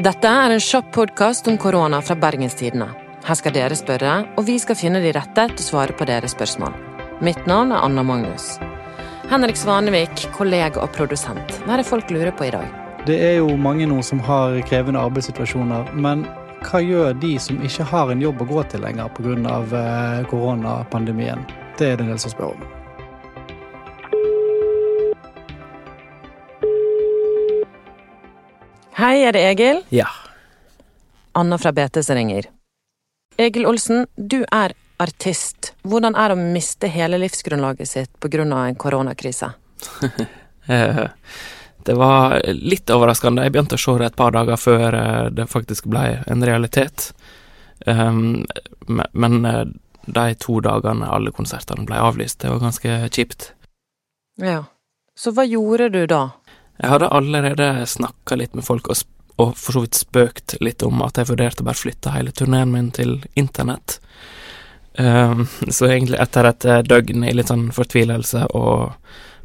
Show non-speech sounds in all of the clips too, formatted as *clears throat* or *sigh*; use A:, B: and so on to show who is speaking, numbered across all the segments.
A: Dette er en kjapp podkast om korona fra Bergenstidene. Her skal dere spørre, og vi skal finne de rette til å svare på deres spørsmål. Mitt navn er Anna Magnus. Henrik Svanevik, kollega og produsent. Hva er det folk lurer på i dag?
B: Det er jo mange nå som har krevende arbeidssituasjoner, men hva gjør de som ikke har en jobb å gå til lenger pga. Eh, koronapandemien? Det er det en del som spør om.
A: Hei, er det Egil?
C: Ja.
A: Anna fra BT som ringer. Egil Olsen, du er artist. Hvordan er det å miste hele livsgrunnlaget sitt pga. en koronakrise? *laughs*
C: Eh, det var litt overraskende. Jeg begynte å se det et par dager før eh, det faktisk ble en realitet. Um, men eh, de to dagene alle konsertene ble avlyst, det var ganske kjipt.
A: Ja. Så hva gjorde du da?
C: Jeg hadde allerede snakka litt med folk, og, og, for så vidt spøkt litt om at jeg vurderte å bare flytte hele turneen min til internett. Um, *laughs* så egentlig etter et døgn i litt sånn fortvilelse og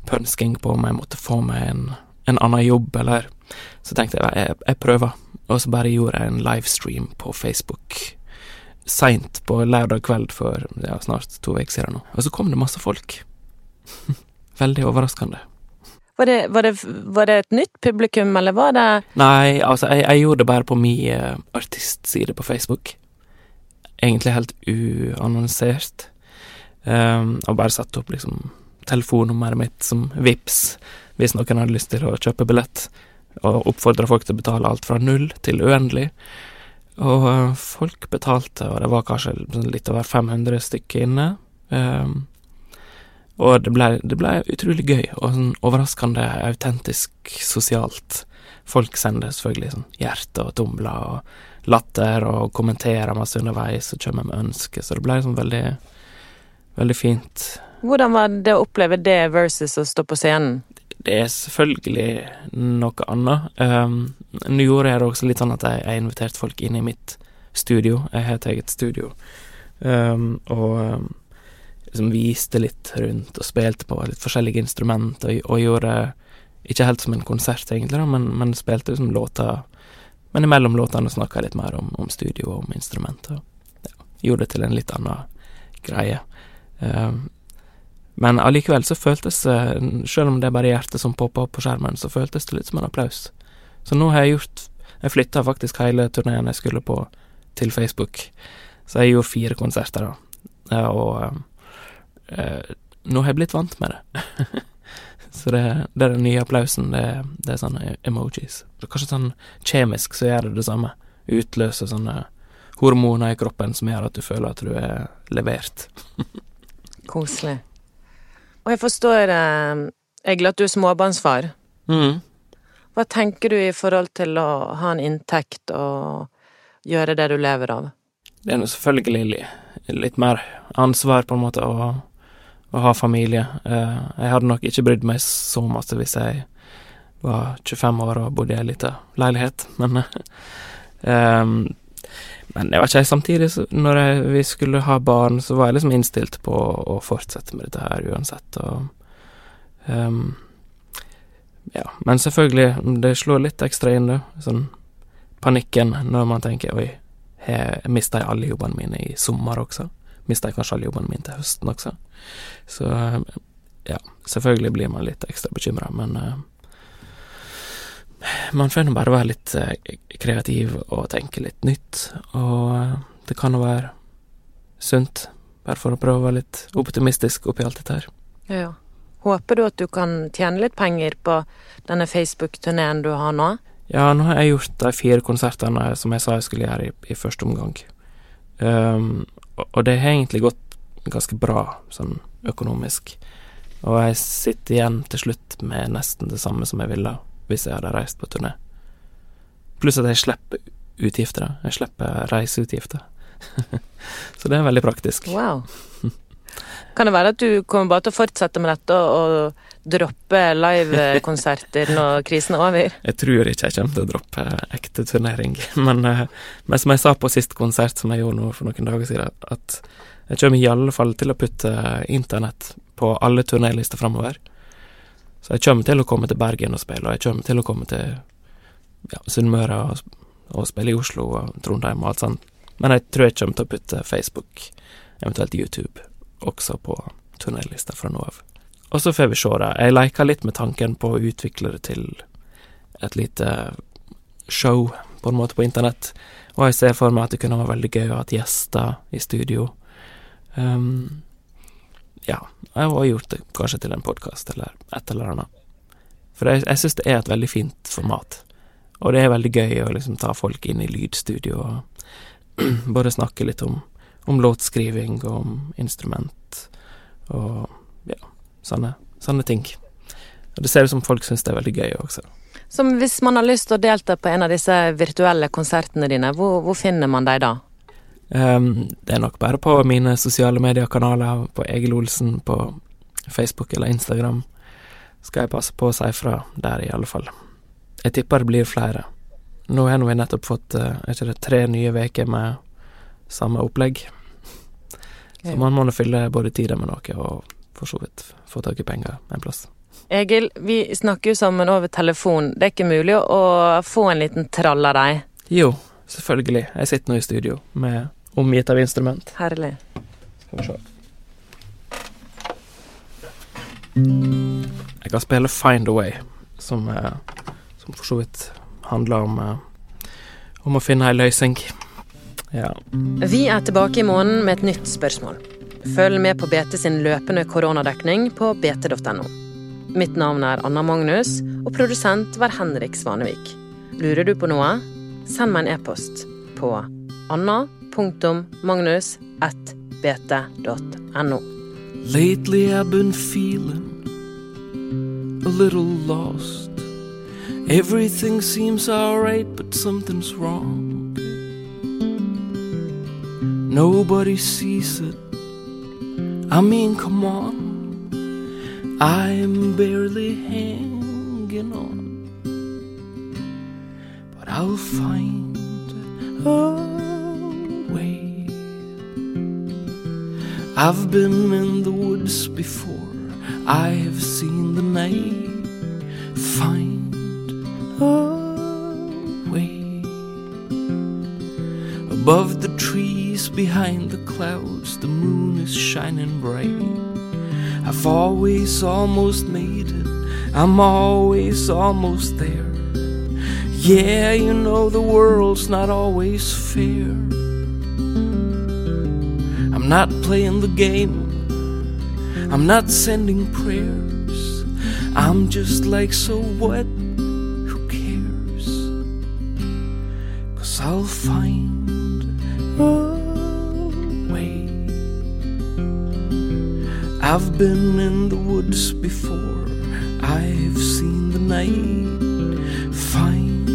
C: pønsking på om jeg måtte få meg en, en annen jobb, eller Så tenkte jeg jeg, jeg prøver, og så bare gjorde jeg en livestream på Facebook seint på lørdag kveld for ja, snart to uker siden nå. Og så kom det masse folk. *laughs* Veldig overraskende.
A: Var det, var, det, var det, et nytt publikum, eller var det
C: Nei, altså, jeg, jeg gjorde det bare på min uh, artistside på Facebook. Egentlig helt uannonsert. Um, og bare satt opp liksom telefonnummeret mitt som VIPS hvis noen hadde lyst til å kjøpe billett, og oppfordra folk til å betale alt fra null til uendelig. Og uh, folk betalte, og det var kanskje litt over 500 stykker inne. Um, og det ble, det ble, utrolig gøy og sånn overraskende autentisk sosialt. Folk sender selvfølgelig sånn hjerte og tomler og latter og kommenterer masse underveis og kommer med ønsker, så det ble sånn veldig, veldig fint.
A: Hvordan var det å oppleve det versus å stå på scenen?
C: Det er selvfølgelig noe annet. Um, nå gjorde jeg det også litt sånn at jeg, jeg inviterte folk inn i mitt studio. Jeg har et eget studio. Um, og um, liksom viste litt rundt og spilte på litt forskjellige instrumenter og, og gjorde Ikke helt som en konsert, egentlig, da, men, men spilte liksom låter Men imellom låtene snakka litt mer om, om studio og om instrumenter. Ja, gjorde det til en litt annen greie. Um, men allikevel så føltes det, selv om det er bare hjertet som popper opp på skjermen, så føltes det litt som en applaus. Så nå har jeg gjort Jeg flytta faktisk hele turneen jeg skulle på, til Facebook. Så jeg gjorde fire konserter, da. Og eh, nå har jeg blitt vant med det. *laughs* så det, det, er den nye applausen. Det, det, er sånne emojis. Kanskje sånn kjemisk så gjør det det samme. Utløser sånne hormoner i kroppen som gjør at du føler at du er levert. *laughs*
A: Koselig. Og jeg forstår, eh, Egil, at du er småbarnsfar.
C: Mm.
A: Hva tenker du i forhold til å ha en inntekt og gjøre det du lever av?
C: Det er nå selvfølgelig litt mer ansvar, på en måte, å å ha familie. Eh, jeg hadde nok ikke brydd meg så masse hvis jeg var 25 år og bodde i ei lita leilighet, *laughs* men um, Men jeg vet ikke, samtidig, når vi skulle ha barn, så var jeg liksom innstilt på å fortsette med dette her uansett, og um, Ja, men selvfølgelig, det slår litt ekstra inn, da. Sånn panikken når man tenker oi, jeg mista alle jobbene mine i sommer også? Mista jeg kanskje alle jobben min til høsten også? Så ja, selvfølgelig blir man litt ekstra bekymra, men uh, man får nå bare være litt uh, kreativ og tenke litt nytt, og uh, det kan jo være sunt, bare for å prøve å være litt optimistisk oppi alt dette her.
A: Ja. Håper du at du kan tjene litt penger på denne Facebook-turneen du har nå?
C: Ja, nå har jeg gjort de fire konsertene som jeg sa jeg skulle gjøre i, i første omgang. Um, og det har egentlig gått ganske bra sånn økonomisk. Og jeg sitter igjen til slutt med nesten det samme som jeg ville hvis jeg hadde reist på turné. Pluss at jeg slipper utgifter. Jeg slipper reiseutgifter. *laughs* Så det er veldig praktisk.
A: Wow. Kan det være at du kommer bare til å fortsette med dette og droppe livekonserter når krisen er over?
C: Jeg tror ikke jeg kommer til å droppe ekte turnering, *laughs* men, eh, men som jeg sa på sist konsert som jeg gjorde nå for noen dager siden, at jeg kommer i alle fall til å putte internett på alle turnélister framover. Så jeg kommer til å komme til Bergen og spille, og jeg kommer til å komme til ja, Sunnmøre og og spille i Oslo og Trondheim og alt sånt. Men jeg tror jeg kommer til å putte Facebook, eventuelt YouTube, også på turnélista fra nå av. Og så får vi se, da. Jeg leker litt med tanken på å utvikle det til et lite show, på en måte, på internett. Og jeg ser for meg at det kunne vært veldig gøy å ha gjester i studio. Um, ja, jeg har gjort det kanskje til en podkast eller et eller annet. For jeg, jeg syns det er et veldig fint format. Og det er veldig gøy å liksom ta folk inn i lydstudio og *clears throat* bare snakke litt om, om låtskriving og om instrument og ja, sånne, sånne ting. Og det ser ut som folk syns det er veldig gøy også.
A: Så hvis man har lyst til å delta på en av disse virtuelle konsertene dine, hvor, hvor finner man deg da?
C: Um, det er nok bare på mine sosiale mediekanaler, på Egil Olsen på Facebook eller Instagram. Skal jeg passe på å si fra der, i alle fall. Jeg tipper det blir flere. Nå har vi nettopp fått uh, er ikke det, tre nye uker med samme opplegg. Så man må nå fylle både tida med noe og for så vidt få tak i penger en plass.
A: Egil, vi snakker jo sammen over telefon. Det er ikke mulig å få en liten trall av deg?
C: Jo, selvfølgelig. Jeg sitter nå i studio med omgitt av instrument.
A: Herlig.
C: Skal vi se. Jeg kan spille Find a Way, som, eh, som for så vidt handler om, eh, om å finne ei løsning. Ja.
A: Vi er tilbake i måneden med et nytt spørsmål. Følg med på BT sin løpende koronadekning på bt.no. Mitt navn er Anna Magnus, og produsent var Henrik Svanevik. Lurer du på noe? Send meg en e-post på anna.magnus.bt.no.
C: Lately I've been feeling a little lost. Everything seems alright, but something's wrong. Nobody sees it. I mean, come on. I'm barely hanging on. But I'll find a way. I've been in the woods before. I have seen the night. Find a way. Above the behind the clouds, the moon is shining bright. I've always almost made it. I'm always almost there. Yeah, you know the world's not always fair. I'm not playing the game. I'm not sending prayers. I'm just like, so what? Who cares? Cause I'll find I've been in the woods before. I've seen the night. Find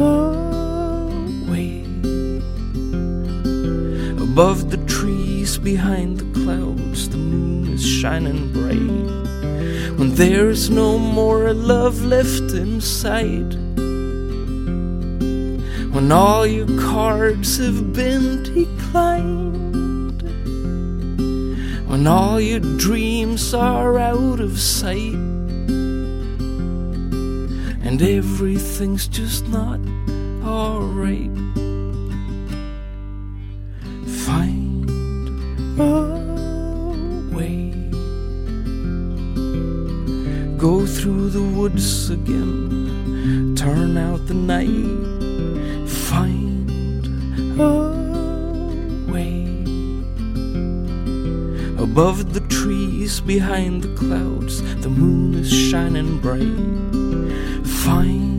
C: a way. Above the trees, behind the clouds, the moon is shining bright. When there's no more love left inside. When all your cards have been declined. When all your dreams are out of sight. And everything's just not alright. Find a way. Go through the woods again. Turn out the night. Find Above the trees, behind the clouds, the moon is shining bright. Find